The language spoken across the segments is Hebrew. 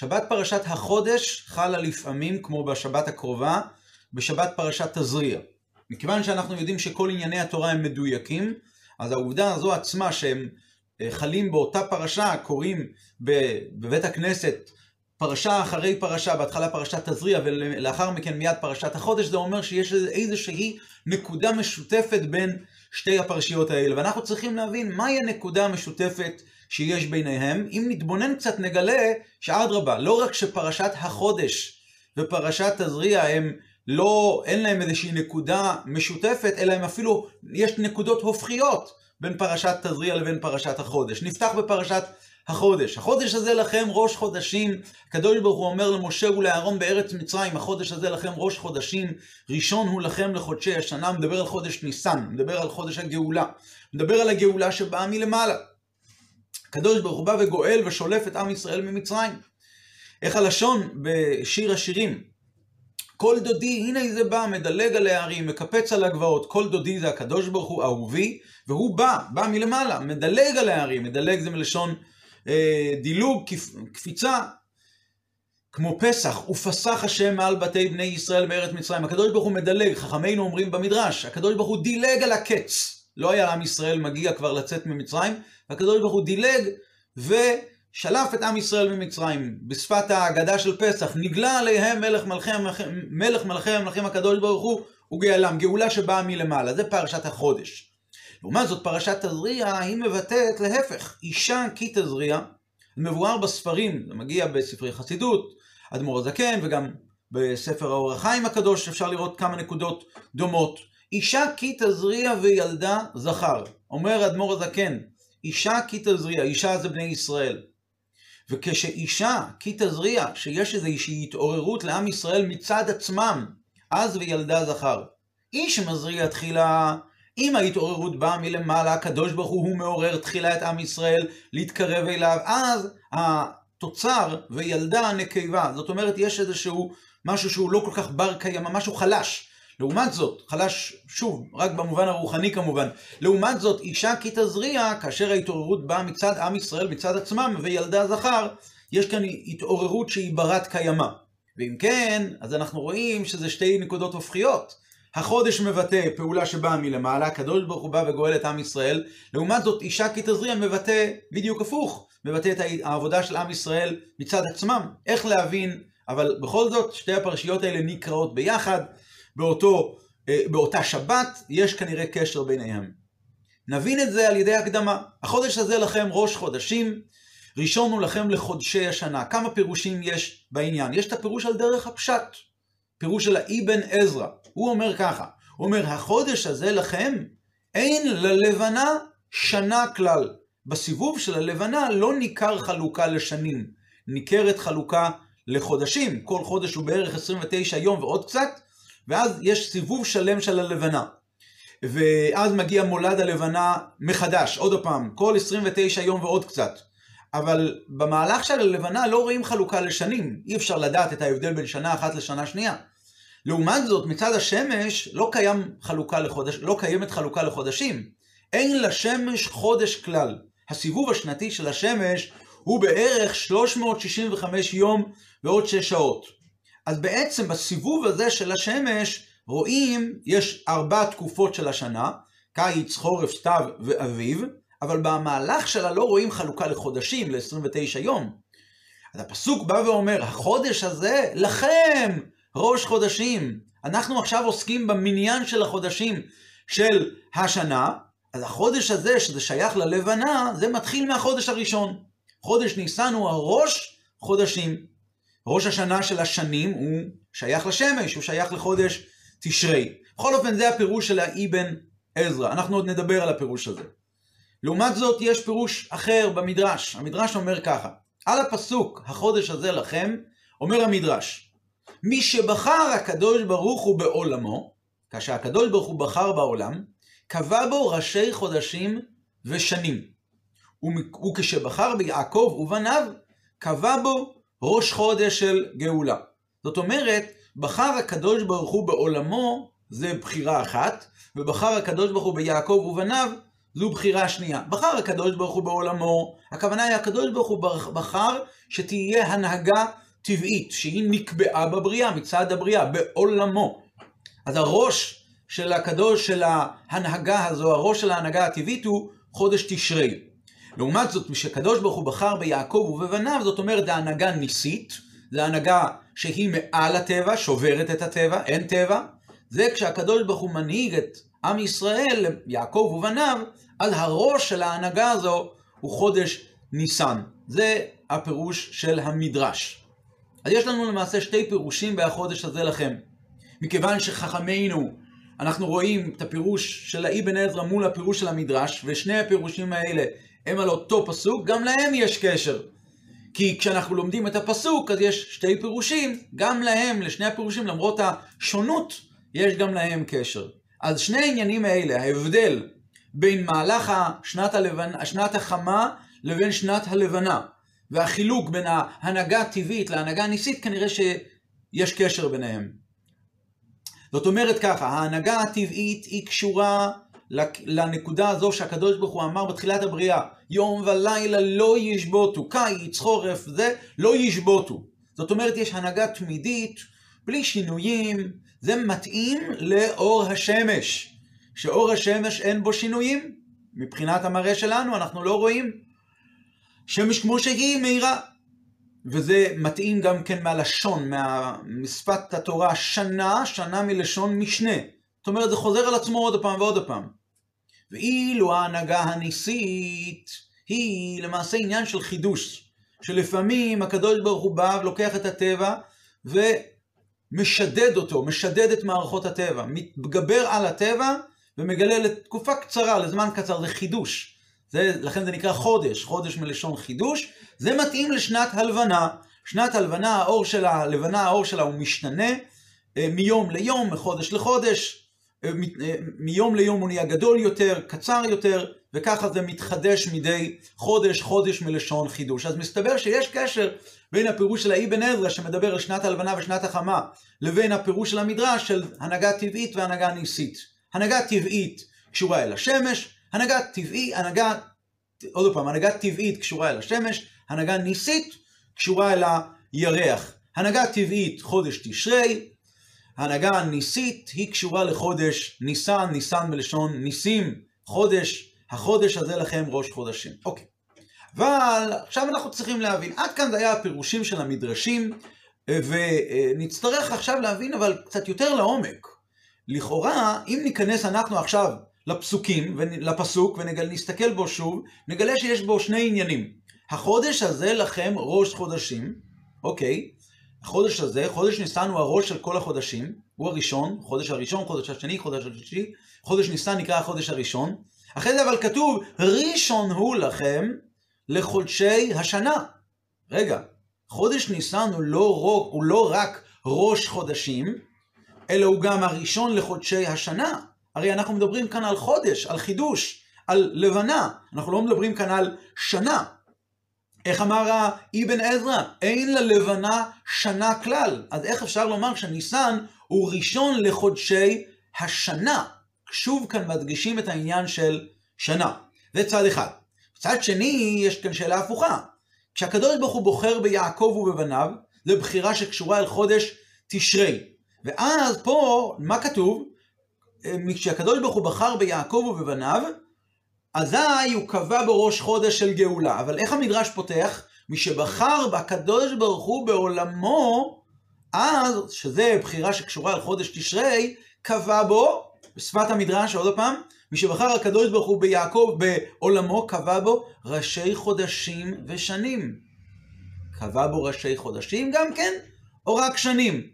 שבת פרשת החודש חלה לפעמים, כמו בשבת הקרובה, בשבת פרשת תזריע. מכיוון שאנחנו יודעים שכל ענייני התורה הם מדויקים, אז העובדה הזו עצמה שהם אה, חלים באותה פרשה, קוראים בבית הכנסת פרשה אחרי פרשה, בהתחלה פרשת תזריע ולאחר מכן מיד פרשת החודש, זה אומר שיש איזושהי נקודה משותפת בין שתי הפרשיות האלה. ואנחנו צריכים להבין מהי הנקודה המשותפת שיש ביניהם. אם נתבונן קצת נגלה שאדרבה, לא רק שפרשת החודש ופרשת תזריע הם לא, אין להם איזושהי נקודה משותפת, אלא הם אפילו, יש נקודות הופכיות בין פרשת תזריע לבין פרשת החודש. נפתח בפרשת החודש. החודש הזה לכם ראש חודשים. הקדוש ברוך הוא אומר למשה ולאהרון בארץ מצרים, החודש הזה לכם ראש חודשים, ראשון הוא לכם לחודשי השנה, מדבר על חודש ניסן, מדבר על חודש הגאולה, מדבר על הגאולה שבאה מלמעלה. הקדוש ברוך הוא בא וגואל ושולף את עם ישראל ממצרים. איך הלשון בשיר השירים, כל דודי, הנה זה בא, מדלג על הערים, מקפץ על הגבעות, כל דודי זה הקדוש ברוך הוא, אהובי, והוא בא, בא מלמעלה, מדלג על הערים, מדלג זה מלשון אה, דילוג, קפיצה, כמו פסח, ופסח השם מעל בתי בני ישראל בארץ מצרים. הקדוש ברוך הוא מדלג, חכמינו אומרים במדרש, הקדוש ברוך הוא דילג על הקץ. לא היה עם ישראל מגיע כבר לצאת ממצרים, והקדוש ברוך הוא דילג ושלף את עם ישראל ממצרים. בשפת ההגדה של פסח, נגלה עליהם מלך מלכי מלך מלכי המלכים הקדוש ברוך הוא וגאלם, גאולה שבאה מלמעלה. זה פרשת החודש. לעומת זאת, פרשת תזריע היא מבטאת להפך, אישה כי תזריע, מבואר בספרים, זה מגיע בספרי חסידות, אדמו"ר הזקן, וגם בספר האור החיים הקדוש אפשר לראות כמה נקודות דומות. אישה כי תזריע וילדה זכר. אומר אדמו"ר הזקן, אישה כי תזריע, אישה זה בני ישראל. וכשאישה כי תזריע, שיש איזושהי התעוררות לעם ישראל מצד עצמם, אז וילדה זכר. איש מזריע תחילה אם ההתעוררות באה מלמעלה, הקדוש ברוך הוא, הוא מעורר תחילה את עם ישראל להתקרב אליו, אז התוצר וילדה נקבה. זאת אומרת, יש איזשהו משהו שהוא לא כל כך בר קיימא, משהו חלש. לעומת זאת, חלש, שוב, רק במובן הרוחני כמובן, לעומת זאת, אישה כי תזריע, כאשר ההתעוררות באה מצד עם ישראל, מצד עצמם, וילדה זכר, יש כאן התעוררות שהיא ברת קיימא. ואם כן, אז אנחנו רואים שזה שתי נקודות הופכיות. החודש מבטא פעולה שבאה מלמעלה, הקדוש ברוך הוא בא וגואל את עם ישראל. לעומת זאת, אישה כי תזריע מבטא בדיוק הפוך, מבטא את העבודה של עם ישראל מצד עצמם. איך להבין, אבל בכל זאת, שתי הפרשיות האלה נקראות ביחד, באותו, אה, באותה שבת, יש כנראה קשר ביניהם. נבין את זה על ידי הקדמה. החודש הזה לכם ראש חודשים, ראשון הוא לכם לחודשי השנה. כמה פירושים יש בעניין? יש את הפירוש על דרך הפשט. פירוש של האבן עזרא. הוא אומר ככה, הוא אומר, החודש הזה לכם, אין ללבנה שנה כלל. בסיבוב של הלבנה לא ניכר חלוקה לשנים, ניכרת חלוקה לחודשים. כל חודש הוא בערך 29 יום ועוד קצת, ואז יש סיבוב שלם של הלבנה. ואז מגיע מולד הלבנה מחדש, עוד פעם, כל 29 יום ועוד קצת. אבל במהלך של הלבנה לא רואים חלוקה לשנים, אי אפשר לדעת את ההבדל בין שנה אחת לשנה שנייה. לעומת זאת, מצד השמש לא, קיים חלוקה לחודש, לא קיימת חלוקה לחודשים. אין לשמש חודש כלל. הסיבוב השנתי של השמש הוא בערך 365 יום ועוד 6 שעות. אז בעצם בסיבוב הזה של השמש רואים, יש ארבע תקופות של השנה, קיץ, חורף, סתיו ואביב, אבל במהלך שלה לא רואים חלוקה לחודשים, ל-29 יום. אז הפסוק בא ואומר, החודש הזה לכם, ראש חודשים. אנחנו עכשיו עוסקים במניין של החודשים של השנה, אז החודש הזה, שזה שייך ללבנה, זה מתחיל מהחודש הראשון. חודש ניסן הוא הראש חודשים. ראש השנה של השנים הוא שייך לשמש, הוא שייך לחודש תשרי. בכל אופן, זה הפירוש של האבן עזרא. אנחנו עוד נדבר על הפירוש הזה. לעומת זאת, יש פירוש אחר במדרש. המדרש אומר ככה, על הפסוק, החודש הזה לכם, אומר המדרש, מי שבחר הקדוש ברוך הוא בעולמו, כאשר הקדוש ברוך הוא בחר בעולם, קבע בו ראשי חודשים ושנים. וכשבחר ביעקב ובניו, קבע בו ראש חודש של גאולה. זאת אומרת, בחר הקדוש ברוך הוא בעולמו, זה בחירה אחת, ובחר הקדוש ברוך הוא ביעקב ובניו, זו בחירה שנייה. בחר הקדוש ברוך הוא בעולמו, הכוונה היא הקדוש ברוך הוא בחר שתהיה הנהגה טבעית, שהיא נקבעה בבריאה, מצד הבריאה, בעולמו. אז הראש של הקדוש, של ההנהגה הזו, הראש של ההנהגה הטבעית הוא חודש תשרי. לעומת זאת, משקדוש ברוך הוא בחר ביעקב ובבניו, זאת אומרת, זה הנהגה ניסית, זה הנהגה שהיא מעל הטבע, שוברת את הטבע, אין טבע. זה כשהקדוש ברוך הוא מנהיג את עם ישראל, יעקב ובניו, אז הראש של ההנהגה הזו הוא חודש ניסן. זה הפירוש של המדרש. אז יש לנו למעשה שתי פירושים בחודש הזה לכם. מכיוון שחכמינו, אנחנו רואים את הפירוש של האבן עזרא מול הפירוש של המדרש, ושני הפירושים האלה הם על אותו פסוק, גם להם יש קשר. כי כשאנחנו לומדים את הפסוק, אז יש שתי פירושים, גם להם, לשני הפירושים, למרות השונות, יש גם להם קשר. אז שני העניינים האלה, ההבדל בין מהלך שנת, הלבנ... שנת החמה לבין שנת הלבנה, והחילוק בין ההנהגה הטבעית להנהגה הניסית, כנראה שיש קשר ביניהם. זאת אומרת ככה, ההנהגה הטבעית היא קשורה לנקודה הזו שהקדוש ברוך הוא אמר בתחילת הבריאה, יום ולילה לא ישבותו, קיץ, חורף, זה, לא ישבותו. זאת אומרת, יש הנהגה תמידית, בלי שינויים, זה מתאים לאור השמש. שאור השמש אין בו שינויים, מבחינת המראה שלנו, אנחנו לא רואים. שמש כמו שהיא מהירה. וזה מתאים גם כן מהלשון, משפת התורה, שנה, שנה מלשון משנה. זאת אומרת, זה חוזר על עצמו עוד פעם ועוד פעם. ואילו ההנהגה הניסית היא למעשה עניין של חידוש, שלפעמים הקדוש ברוך הוא בא ולוקח את הטבע ומשדד אותו, משדד את מערכות הטבע, מתגבר על הטבע ומגלה לתקופה קצרה, לזמן קצר, זה חידוש. זה, לכן זה נקרא חודש, חודש מלשון חידוש, זה מתאים לשנת הלבנה. שנת הלבנה, האור שלה, הלבנה, האור שלה הוא משתנה אה, מיום ליום, מחודש לחודש, מיום ליום הוא נהיה גדול יותר, קצר יותר, וככה זה מתחדש מדי חודש, חודש מלשון חידוש. אז מסתבר שיש קשר בין הפירוש של האבן עזרא, שמדבר על שנת הלבנה ושנת החמה, לבין הפירוש של המדרש של הנהגה טבעית והנהגה ניסית. הנהגה טבעית קשורה אל השמש, הנהגה טבעי, הנהגה, עוד פעם, הנהגה טבעית קשורה אל השמש, הנהגה ניסית קשורה אל הירח. הנהגה טבעית חודש תשרי, ההנהגה הניסית היא קשורה לחודש ניסן, ניסן מלשון ניסים, חודש, החודש הזה לכם ראש חודשים. אוקיי. אבל עכשיו אנחנו צריכים להבין, עד כאן זה היה הפירושים של המדרשים, ונצטרך עכשיו להבין אבל קצת יותר לעומק. לכאורה, אם ניכנס אנחנו עכשיו לפסוקים, לפסוק, ונסתכל בו שוב, נגלה שיש בו שני עניינים. החודש הזה לכם ראש חודשים, אוקיי, החודש הזה, חודש ניסן הוא הראש של כל החודשים, הוא הראשון, חודש הראשון, חודש השני, חודש השלישי, חודש ניסן נקרא החודש הראשון. אחרי זה אבל כתוב, ראשון הוא לכם לחודשי השנה. רגע, חודש ניסן הוא לא, הוא לא רק ראש חודשים, אלא הוא גם הראשון לחודשי השנה. הרי אנחנו מדברים כאן על חודש, על חידוש, על לבנה. אנחנו לא מדברים כאן על שנה. איך אמר האבן עזרא? אין ללבנה שנה כלל. אז איך אפשר לומר שניסן הוא ראשון לחודשי השנה? שוב כאן מדגישים את העניין של שנה. זה צד אחד. צד שני, יש כאן שאלה הפוכה. כשהקדוש ברוך הוא בוחר ביעקב ובבניו, זו בחירה שקשורה אל חודש תשרי. ואז פה, מה כתוב? כשהקדוש ברוך הוא בחר ביעקב ובבניו, אזי הוא קבע בראש חודש של גאולה. אבל איך המדרש פותח? מי שבחר בקדוש ברוך הוא בעולמו, אז, שזה בחירה שקשורה על חודש תשרי, קבע בו, בשפת המדרש, עוד פעם, שבחר הקדוש ברוך הוא ביעקב בעולמו, קבע בו ראשי חודשים ושנים. קבע בו ראשי חודשים גם כן, או רק שנים?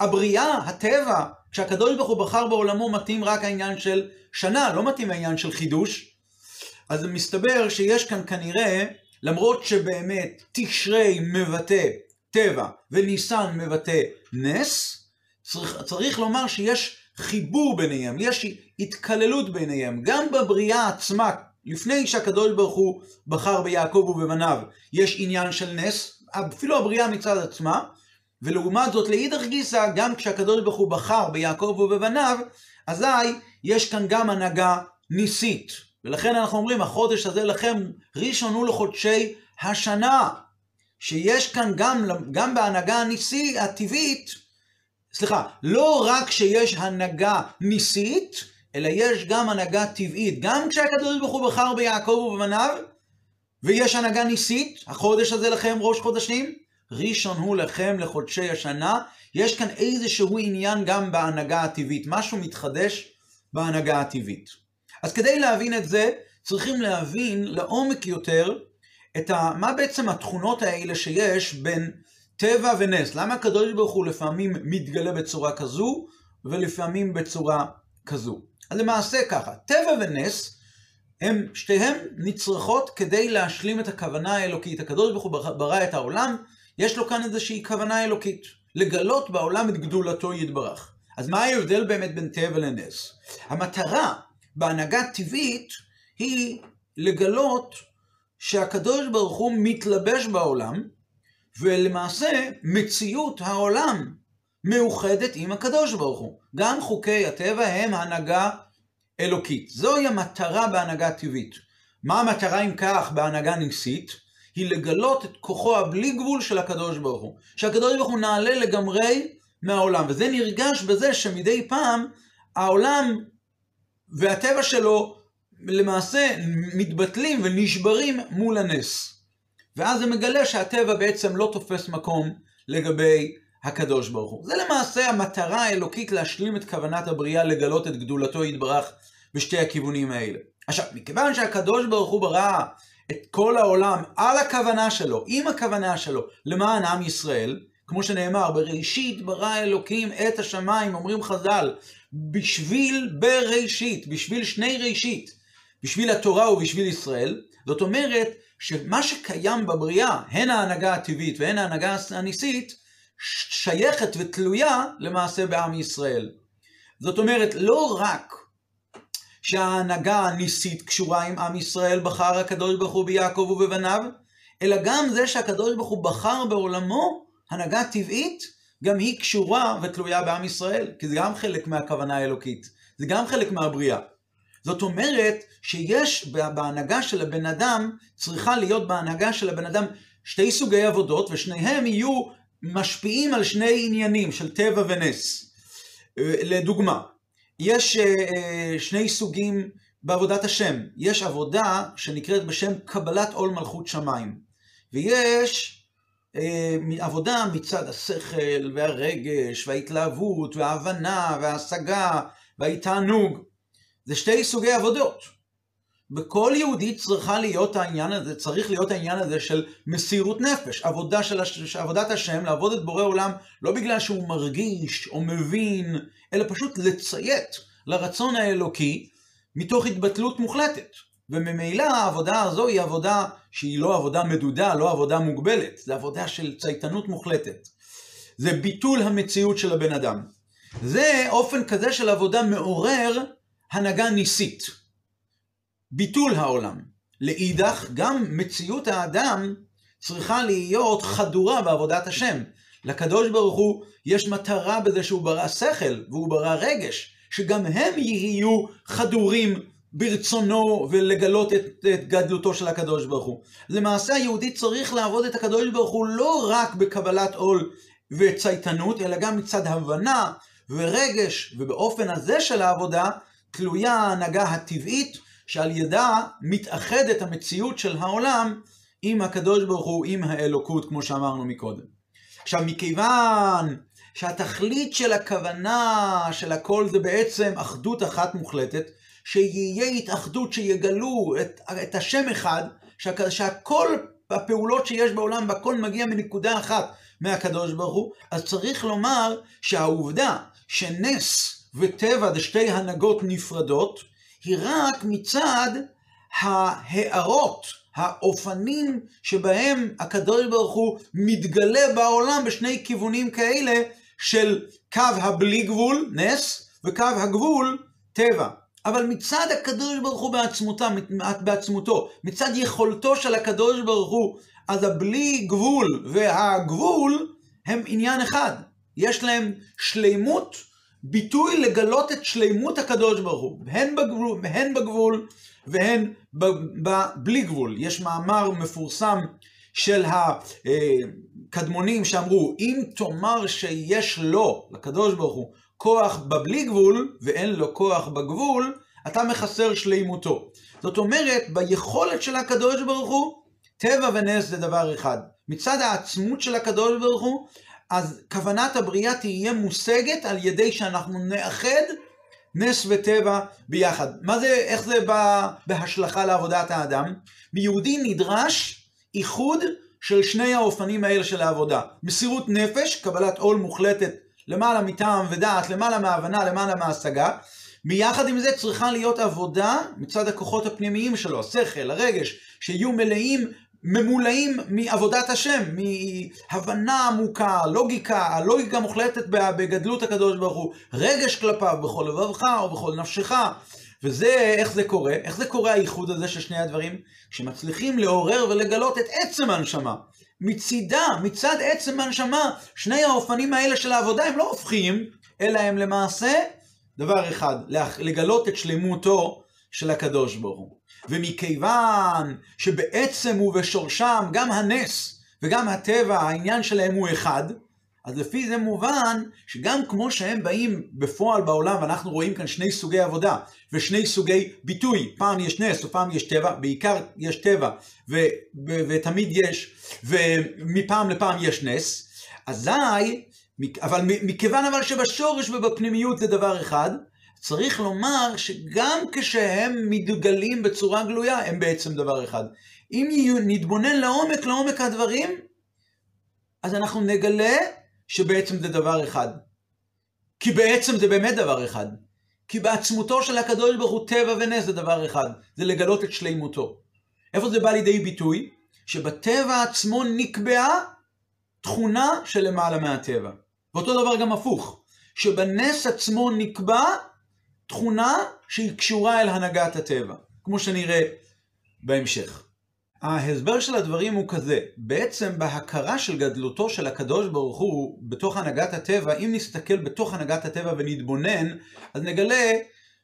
הבריאה, הטבע, כשהקדוש ברוך הוא בחר בעולמו, מתאים רק העניין של שנה, לא מתאים העניין של חידוש. אז מסתבר שיש כאן כנראה, למרות שבאמת תשרי מבטא טבע וניסן מבטא נס, צריך, צריך לומר שיש חיבור ביניהם, יש התקללות ביניהם. גם בבריאה עצמה, לפני שהקדוש ברוך הוא בחר ביעקב ובבניו, יש עניין של נס, אפילו הבריאה מצד עצמה, ולעומת זאת לאידך גיסא, גם כשהקדוש ברוך הוא בחר ביעקב ובבניו, אזי יש כאן גם הנהגה ניסית. ולכן אנחנו אומרים, החודש הזה לכם ראשון הוא לחודשי השנה. שיש כאן גם, גם בהנהגה הניסי, הטבעית, סליחה, לא רק שיש הנהגה ניסית, אלא יש גם הנהגה טבעית. גם כשהקדוש ברוך הוא בחר ביעקב ובבניו, ויש הנהגה ניסית, החודש הזה לכם ראש חודשים, ראשון הוא לכם לחודשי השנה, יש כאן איזשהו עניין גם בהנהגה הטבעית, משהו מתחדש בהנהגה הטבעית. אז כדי להבין את זה, צריכים להבין לעומק יותר את ה... מה בעצם התכונות האלה שיש בין טבע ונס. למה הקדוש ברוך הוא לפעמים מתגלה בצורה כזו, ולפעמים בצורה כזו. אז למעשה ככה, טבע ונס הם שתיהם נצרכות כדי להשלים את הכוונה האלוקית. הקדוש ברוך הוא ברא את העולם, יש לו כאן איזושהי כוונה אלוקית. לגלות בעולם את גדולתו יתברך. אז מה ההבדל באמת בין טבע לנס? המטרה בהנהגה טבעית היא לגלות שהקדוש ברוך הוא מתלבש בעולם, ולמעשה מציאות העולם מאוחדת עם הקדוש ברוך הוא. גם חוקי הטבע הם הנהגה אלוקית. זוהי המטרה בהנהגה טבעית. מה המטרה אם כך בהנהגה ניסית? היא לגלות את כוחו הבלי גבול של הקדוש ברוך הוא. שהקדוש ברוך הוא נעלה לגמרי מהעולם. וזה נרגש בזה שמדי פעם העולם והטבע שלו למעשה מתבטלים ונשברים מול הנס. ואז זה מגלה שהטבע בעצם לא תופס מקום לגבי הקדוש ברוך הוא. זה למעשה המטרה האלוקית להשלים את כוונת הבריאה לגלות את גדולתו יתברך בשתי הכיוונים האלה. עכשיו, מכיוון שהקדוש ברוך הוא ברא את כל העולם על הכוונה שלו, עם הכוונה שלו, למען עם ישראל, כמו שנאמר, בראשית ברא אלוקים את השמיים, אומרים חז"ל, בשביל בראשית, בשביל שני ראשית, בשביל התורה ובשביל ישראל, זאת אומרת שמה שקיים בבריאה, הן ההנהגה הטבעית והן ההנהגה הניסית, שייכת ותלויה למעשה בעם ישראל. זאת אומרת, לא רק שההנהגה הניסית קשורה עם עם ישראל, בחר הקדוש ברוך הוא ביעקב ובבניו, אלא גם זה שהקדוש ברוך הוא בחר בעולמו הנהגה טבעית, גם היא קשורה ותלויה בעם ישראל, כי זה גם חלק מהכוונה האלוקית, זה גם חלק מהבריאה. זאת אומרת שיש בהנהגה של הבן אדם, צריכה להיות בהנהגה של הבן אדם שתי סוגי עבודות, ושניהם יהיו משפיעים על שני עניינים של טבע ונס. לדוגמה, יש אה, אה, שני סוגים בעבודת השם. יש עבודה שנקראת בשם קבלת עול מלכות שמיים. ויש אה, עבודה מצד השכל והרגש וההתלהבות וההבנה וההשגה וההתענוג. זה שתי סוגי עבודות. בכל יהודי צריכה להיות העניין הזה, צריך להיות העניין הזה של מסירות נפש, עבודה של הש... עבודת השם, לעבוד את בורא עולם, לא בגלל שהוא מרגיש או מבין, אלא פשוט לציית לרצון האלוקי מתוך התבטלות מוחלטת. וממילא העבודה הזו היא עבודה שהיא לא עבודה מדודה, לא עבודה מוגבלת, זה עבודה של צייתנות מוחלטת. זה ביטול המציאות של הבן אדם. זה אופן כזה של עבודה מעורר הנהגה ניסית. ביטול העולם. לאידך, גם מציאות האדם צריכה להיות חדורה בעבודת השם. לקדוש ברוך הוא יש מטרה בזה שהוא ברא שכל והוא ברא רגש, שגם הם יהיו חדורים ברצונו ולגלות את, את גדלותו של הקדוש ברוך הוא. למעשה היהודי צריך לעבוד את הקדוש ברוך הוא לא רק בקבלת עול וצייתנות, אלא גם מצד הבנה ורגש, ובאופן הזה של העבודה תלויה ההנהגה הטבעית שעל ידה מתאחדת המציאות של העולם עם הקדוש ברוך הוא, עם האלוקות, כמו שאמרנו מקודם. עכשיו, מכיוון שהתכלית של הכוונה של הכל זה בעצם אחדות אחת מוחלטת, שיהיה התאחדות שיגלו את, את השם אחד, שה, שהכל הפעולות שיש בעולם, והכל מגיע מנקודה אחת מהקדוש ברוך הוא, אז צריך לומר שהעובדה שנס וטבע זה שתי הנהגות נפרדות, היא רק מצד ההערות, האופנים שבהם הקדוש ברוך הוא מתגלה בעולם בשני כיוונים כאלה של קו הבלי גבול, נס, וקו הגבול, טבע. אבל מצד הקדוש ברוך הוא בעצמותו, בעצמותו, מצד יכולתו של הקדוש ברוך הוא, אז הבלי גבול והגבול הם עניין אחד. יש להם שלימות ביטוי לגלות את שלימות הקדוש ברוך הוא, הן בגבול, הן בגבול והן ב, ב, בלי גבול. יש מאמר מפורסם של הקדמונים שאמרו, אם תאמר שיש לו, לקדוש ברוך הוא, כוח בבלי גבול ואין לו כוח בגבול, אתה מחסר שלימותו. זאת אומרת, ביכולת של הקדוש ברוך הוא, טבע ונס זה דבר אחד. מצד העצמות של הקדוש ברוך הוא, אז כוונת הבריאה תהיה מושגת על ידי שאנחנו נאחד נס וטבע ביחד. מה זה, איך זה בא בהשלכה לעבודת האדם? ביהודי נדרש איחוד של שני האופנים האלה של העבודה. מסירות נפש, קבלת עול מוחלטת למעלה מטעם ודעת, למעלה מהבנה, למעלה מהשגה. מיחד עם זה צריכה להיות עבודה מצד הכוחות הפנימיים שלו, השכל, הרגש, שיהיו מלאים ממולאים מעבודת השם, מהבנה עמוקה, לוגיקה, הלוגיקה מוחלטת בגדלות הקדוש ברוך הוא, רגש כלפיו בכל לבבך ובכל נפשך. וזה, איך זה קורה? איך זה קורה האיחוד הזה של שני הדברים? שמצליחים לעורר ולגלות את עצם הנשמה. מצידה, מצד עצם הנשמה, שני האופנים האלה של העבודה הם לא הופכים, אלא הם למעשה דבר אחד, לגלות את שלמותו של הקדוש ברוך הוא. ומכיוון שבעצם ובשורשם גם הנס וגם הטבע, העניין שלהם הוא אחד, אז לפי זה מובן שגם כמו שהם באים בפועל בעולם, ואנחנו רואים כאן שני סוגי עבודה ושני סוגי ביטוי, פעם יש נס ופעם יש טבע, בעיקר יש טבע ו- ו- ותמיד יש, ומפעם לפעם יש נס, אזי, אבל מכיוון אבל שבשורש ובפנימיות זה דבר אחד, צריך לומר שגם כשהם מתגלים בצורה גלויה, הם בעצם דבר אחד. אם נתבונן לעומק, לעומק הדברים, אז אנחנו נגלה שבעצם זה דבר אחד. כי בעצם זה באמת דבר אחד. כי בעצמותו של הקדוש ברוך הוא טבע ונס זה דבר אחד, זה לגלות את שלימותו. איפה זה בא לידי ביטוי? שבטבע עצמו נקבעה תכונה שלמעלה מהטבע. ואותו דבר גם הפוך, שבנס עצמו נקבע תכונה שהיא קשורה אל הנהגת הטבע, כמו שנראה בהמשך. ההסבר של הדברים הוא כזה, בעצם בהכרה של גדלותו של הקדוש ברוך הוא בתוך הנהגת הטבע, אם נסתכל בתוך הנהגת הטבע ונתבונן, אז נגלה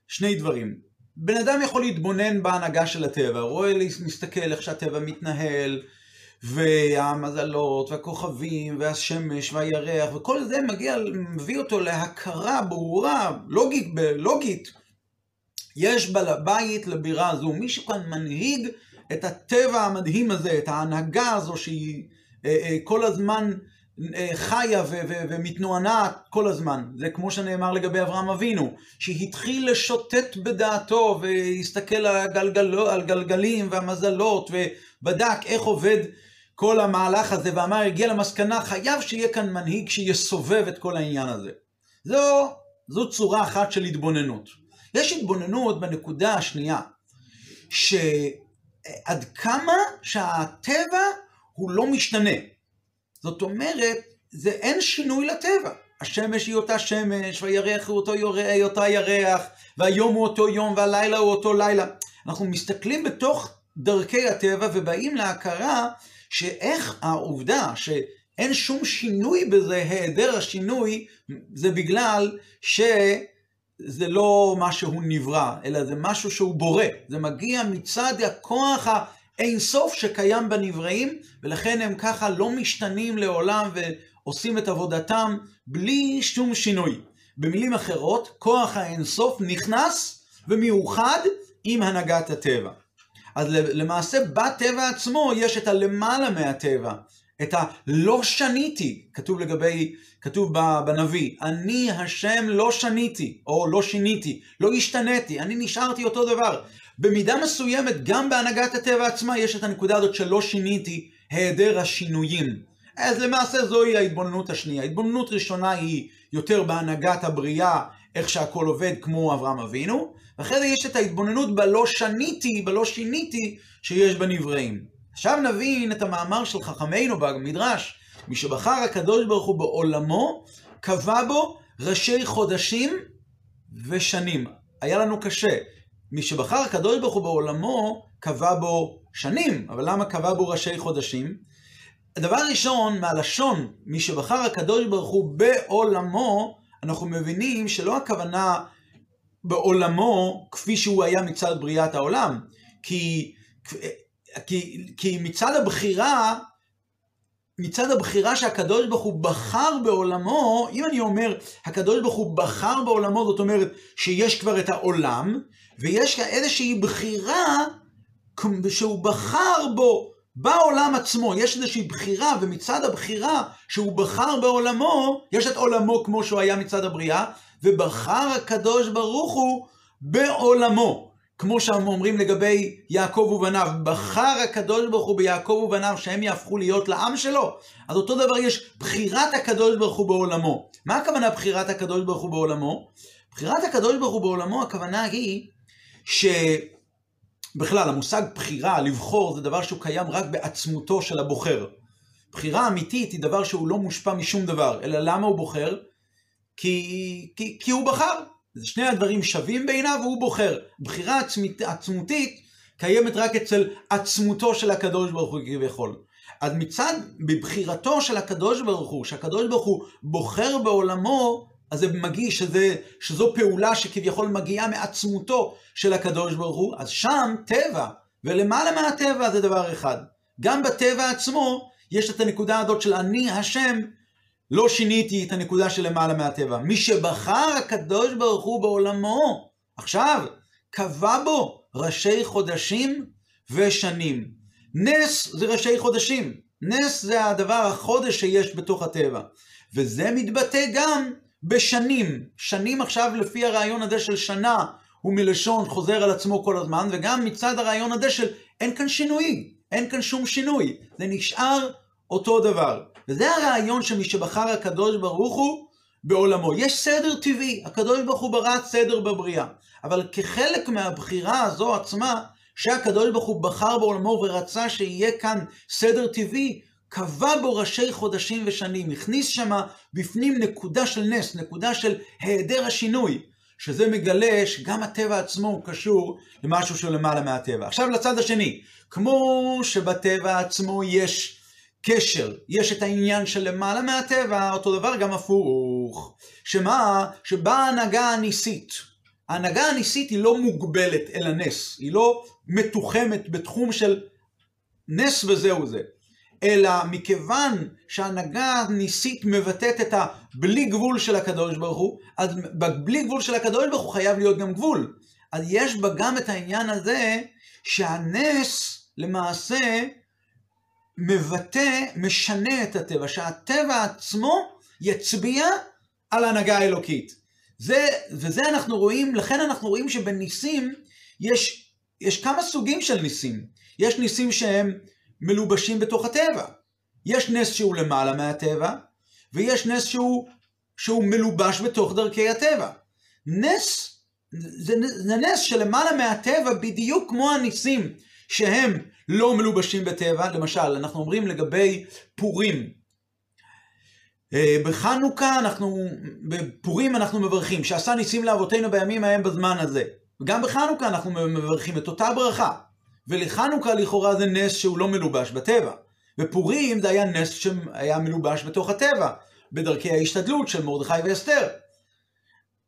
שני דברים. בן אדם יכול להתבונן בהנהגה של הטבע, רואה, מסתכל איך שהטבע מתנהל, והמזלות, והכוכבים, והשמש, והירח, וכל זה מגיע, מביא אותו להכרה ברורה, לוגית, לוגית. יש בעל הבית לבירה הזו, מישהו כאן מנהיג את הטבע המדהים הזה, את ההנהגה הזו שהיא אה, אה, כל הזמן אה, חיה ומתנוענעת כל הזמן. זה כמו שנאמר לגבי אברהם אבינו, שהתחיל לשוטט בדעתו והסתכל על, הגלגל, על גלגלים והמזלות ובדק איך עובד כל המהלך הזה ואמר, הגיע למסקנה, חייב שיהיה כאן מנהיג שיסובב את כל העניין הזה. זו, זו צורה אחת של התבוננות. יש התבוננות בנקודה השנייה, שעד כמה שהטבע הוא לא משתנה. זאת אומרת, זה אין שינוי לטבע. השמש היא אותה שמש, והירח הוא אותו יורח, אותה ירח, והיום הוא אותו יום, והלילה הוא אותו לילה. אנחנו מסתכלים בתוך דרכי הטבע ובאים להכרה שאיך העובדה שאין שום שינוי בזה, היעדר השינוי, זה בגלל שזה לא משהו נברא, אלא זה משהו שהוא בורא. זה מגיע מצד הכוח האינסוף שקיים בנבראים, ולכן הם ככה לא משתנים לעולם ועושים את עבודתם בלי שום שינוי. במילים אחרות, כוח האינסוף נכנס ומיוחד עם הנהגת הטבע. אז למעשה בטבע עצמו יש את הלמעלה מהטבע, את הלא שניתי, כתוב לגבי, כתוב בנביא, אני השם לא שניתי, או לא שיניתי, לא השתניתי, אני נשארתי אותו דבר. במידה מסוימת, גם בהנהגת הטבע עצמה יש את הנקודה הזאת שלא שיניתי, היעדר השינויים. אז למעשה זוהי ההתבוננות השנייה. ההתבוננות ראשונה היא יותר בהנהגת הבריאה, איך שהכל עובד כמו אברהם אבינו, ואחרי זה יש את ההתבוננות בלא שניתי, בלא שיניתי, שיש בנבראים. עכשיו נבין את המאמר של חכמינו במדרש, שבחר הקדוש ברוך הוא בעולמו, קבע בו ראשי חודשים ושנים. היה לנו קשה. מי שבחר הקדוש ברוך הוא בעולמו, קבע בו שנים, אבל למה קבע בו ראשי חודשים? הדבר ראשון, מהלשון, מי שבחר הקדוש ברוך הוא בעולמו, אנחנו מבינים שלא הכוונה בעולמו כפי שהוא היה מצד בריאת העולם, כי, כי, כי מצד הבחירה, מצד הבחירה שהקדוש ברוך הוא בחר בעולמו, אם אני אומר הקדוש ברוך הוא בחר בעולמו, זאת אומרת שיש כבר את העולם, ויש איזושהי בחירה שהוא בחר בו בעולם עצמו, יש איזושהי בחירה, ומצד הבחירה שהוא בחר בעולמו, יש את עולמו כמו שהוא היה מצד הבריאה, ובחר הקדוש ברוך הוא בעולמו. כמו שאומרים לגבי יעקב ובניו, בחר הקדוש ברוך הוא ביעקב ובניו שהם יהפכו להיות לעם שלו, אז אותו דבר יש בחירת הקדוש ברוך הוא בעולמו. מה הכוונה בחירת הקדוש ברוך הוא בעולמו? בחירת הקדוש ברוך הוא בעולמו, הכוונה היא ש... בכלל, המושג בחירה, לבחור, זה דבר שהוא קיים רק בעצמותו של הבוחר. בחירה אמיתית היא דבר שהוא לא מושפע משום דבר, אלא למה הוא בוחר? כי, כי, כי הוא בחר. שני הדברים שווים בעיניו והוא בוחר. בחירה עצמית, עצמותית קיימת רק אצל עצמותו של הקדוש ברוך הוא כביכול. אז מצד, בבחירתו של הקדוש ברוך הוא, שהקדוש ברוך הוא בוחר בעולמו, אז זה מגיש שזה, שזו פעולה שכביכול מגיעה מעצמותו של הקדוש ברוך הוא, אז שם טבע, ולמעלה מהטבע זה דבר אחד. גם בטבע עצמו יש את הנקודה הזאת של אני השם, לא שיניתי את הנקודה של למעלה מהטבע. מי שבחר הקדוש ברוך הוא בעולמו, עכשיו, קבע בו ראשי חודשים ושנים. נס זה ראשי חודשים. נס זה הדבר, החודש שיש בתוך הטבע. וזה מתבטא גם בשנים. שנים עכשיו לפי הרעיון הזה של שנה, הוא מלשון חוזר על עצמו כל הזמן, וגם מצד הרעיון הזה של אין כאן שינוי, אין כאן שום שינוי. זה נשאר אותו דבר. וזה הרעיון של מי שבחר הקדוש ברוך הוא בעולמו. יש סדר טבעי, הקדוש ברוך הוא ברא סדר בבריאה. אבל כחלק מהבחירה הזו עצמה, שהקדוש ברוך הוא בחר בעולמו ורצה שיהיה כאן סדר טבעי, קבע בו ראשי חודשים ושנים, הכניס שמה בפנים נקודה של נס, נקודה של היעדר השינוי, שזה מגלה שגם הטבע עצמו קשור למשהו שהוא למעלה מהטבע. עכשיו לצד השני, כמו שבטבע עצמו יש קשר, יש את העניין של למעלה מהטבע, אותו דבר גם הפוך. שמה? שבאה ההנהגה הניסית. ההנהגה הניסית היא לא מוגבלת אל הנס, היא לא מתוחמת בתחום של נס וזהו זה. אלא מכיוון שההנהגה הניסית מבטאת את הבלי גבול של הקדוש ברוך הוא, אז בבלי גבול של הקדוש ברוך הוא חייב להיות גם גבול. אז יש בה גם את העניין הזה שהנס למעשה מבטא, משנה את הטבע, שהטבע עצמו יצביע על ההנהגה האלוקית. זה, וזה אנחנו רואים, לכן אנחנו רואים שבניסים יש, יש כמה סוגים של ניסים. יש ניסים שהם מלובשים בתוך הטבע. יש נס שהוא למעלה מהטבע, ויש נס שהוא, שהוא מלובש בתוך דרכי הטבע. נס, זה, זה נס שלמעלה מהטבע בדיוק כמו הניסים שהם לא מלובשים בטבע. למשל, אנחנו אומרים לגבי פורים. אה, בחנוכה אנחנו, בפורים אנחנו מברכים, שעשה ניסים לאבותינו בימים ההם בזמן הזה. וגם בחנוכה אנחנו מברכים את אותה ברכה. ולחנוכה לכאורה זה נס שהוא לא מלובש בטבע. ופורים זה היה נס שהיה מלובש בתוך הטבע, בדרכי ההשתדלות של מרדכי ואסתר.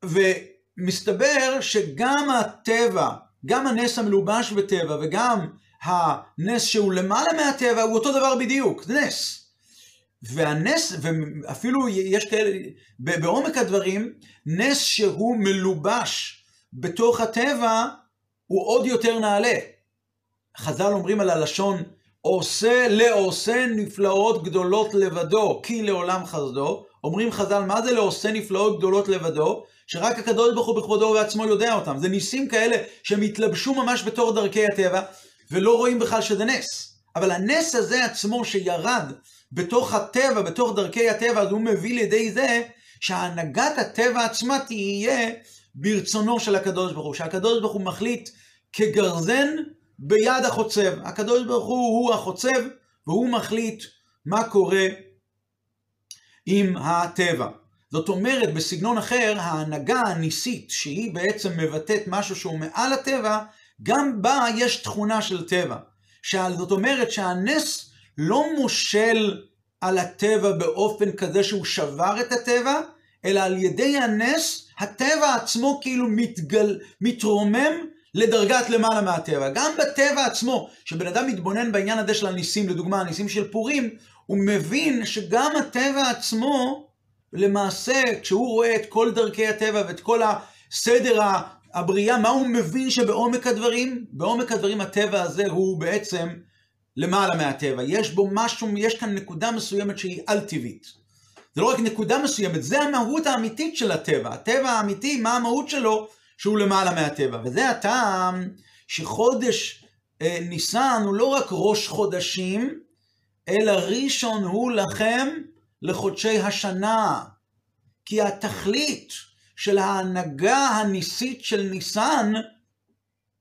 ומסתבר שגם הטבע, גם הנס המלובש בטבע וגם הנס שהוא למעלה מהטבע הוא אותו דבר בדיוק, נס. והנס, ואפילו יש כאלה, בעומק הדברים, נס שהוא מלובש בתוך הטבע הוא עוד יותר נעלה. חז"ל אומרים על הלשון, עושה לעושה נפלאות גדולות לבדו, כי לעולם חסדו. אומרים חז"ל, מה זה לעושה נפלאות גדולות לבדו? שרק הקדוש ברוך הוא בכבודו ובעצמו יודע אותם. זה ניסים כאלה שהם התלבשו ממש בתור דרכי הטבע, ולא רואים בכלל שזה נס. אבל הנס הזה עצמו שירד בתוך הטבע, בתוך דרכי הטבע, אז הוא מביא לידי זה שהנהגת הטבע עצמה תהיה ברצונו של הקדוש ברוך הוא. שהקדוש ברוך הוא מחליט כגרזן ביד החוצב. הקדוש ברוך הוא הוא החוצב, והוא מחליט מה קורה עם הטבע. זאת אומרת, בסגנון אחר, ההנהגה הניסית, שהיא בעצם מבטאת משהו שהוא מעל הטבע, גם בה יש תכונה של טבע. זאת אומרת שהנס לא מושל על הטבע באופן כזה שהוא שבר את הטבע, אלא על ידי הנס, הטבע עצמו כאילו מתגל, מתרומם לדרגת למעלה מהטבע. גם בטבע עצמו, שבן אדם מתבונן בעניין הזה של הניסים, לדוגמה הניסים של פורים, הוא מבין שגם הטבע עצמו, למעשה, כשהוא רואה את כל דרכי הטבע ואת כל הסדר הבריאה, מה הוא מבין שבעומק הדברים? בעומק הדברים הטבע הזה הוא בעצם למעלה מהטבע. יש בו משהו, יש כאן נקודה מסוימת שהיא על-טבעית. זה לא רק נקודה מסוימת, זה המהות האמיתית של הטבע. הטבע האמיתי, מה המהות שלו? שהוא למעלה מהטבע. וזה הטעם שחודש אה, ניסן הוא לא רק ראש חודשים, אלא ראשון הוא לכם לחודשי השנה. כי התכלית של ההנהגה הניסית של ניסן,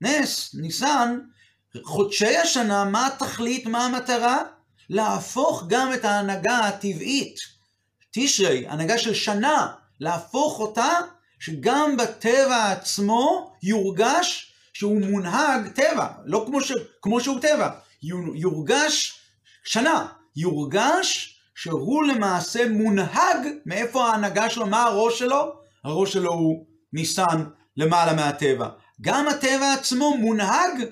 נס, ניסן, חודשי השנה, מה התכלית, מה המטרה? להפוך גם את ההנהגה הטבעית, תשרי, הנהגה של שנה, להפוך אותה שגם בטבע עצמו יורגש שהוא מונהג טבע, לא כמו, ש, כמו שהוא טבע, יורגש שנה, יורגש שהוא למעשה מונהג, מאיפה ההנהגה שלו, מה הראש שלו? הראש שלו הוא ניסן למעלה מהטבע. גם הטבע עצמו מונהג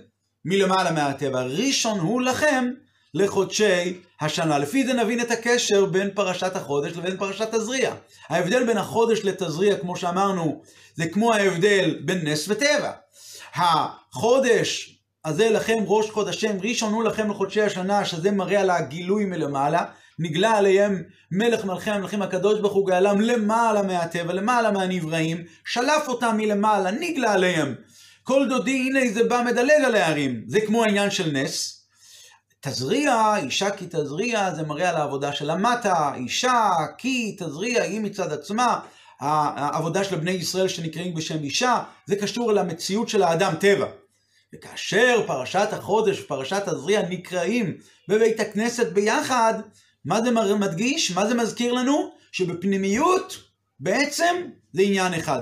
מלמעלה מהטבע. ראשון הוא לכם לחודשי השנה. לפי זה נבין את הקשר בין פרשת החודש לבין פרשת תזריע. ההבדל בין החודש לתזריע, כמו שאמרנו, זה כמו ההבדל בין נס וטבע. החודש הזה לכם ראש חודשם, ראשון הוא לכם לחודשי השנה, שזה מראה על הגילוי מלמעלה. נגלה עליהם מלך מלכי המלכים הקדוש ברוך הוא גאלם למעלה מהטבע, למעלה מהנבראים, שלף אותם מלמעלה, נגלה עליהם. כל דודי, הנה זה בא מדלג על הערים. זה כמו העניין של נס. תזריע, אישה כי תזריע, זה מראה על העבודה של המטה, אישה כי תזריע היא מצד עצמה, העבודה של בני ישראל שנקראים בשם אישה, זה קשור למציאות של האדם טבע. וכאשר פרשת החודש ופרשת תזריע נקראים בבית הכנסת ביחד, מה זה מדגיש? מה זה מזכיר לנו? שבפנימיות בעצם זה עניין אחד.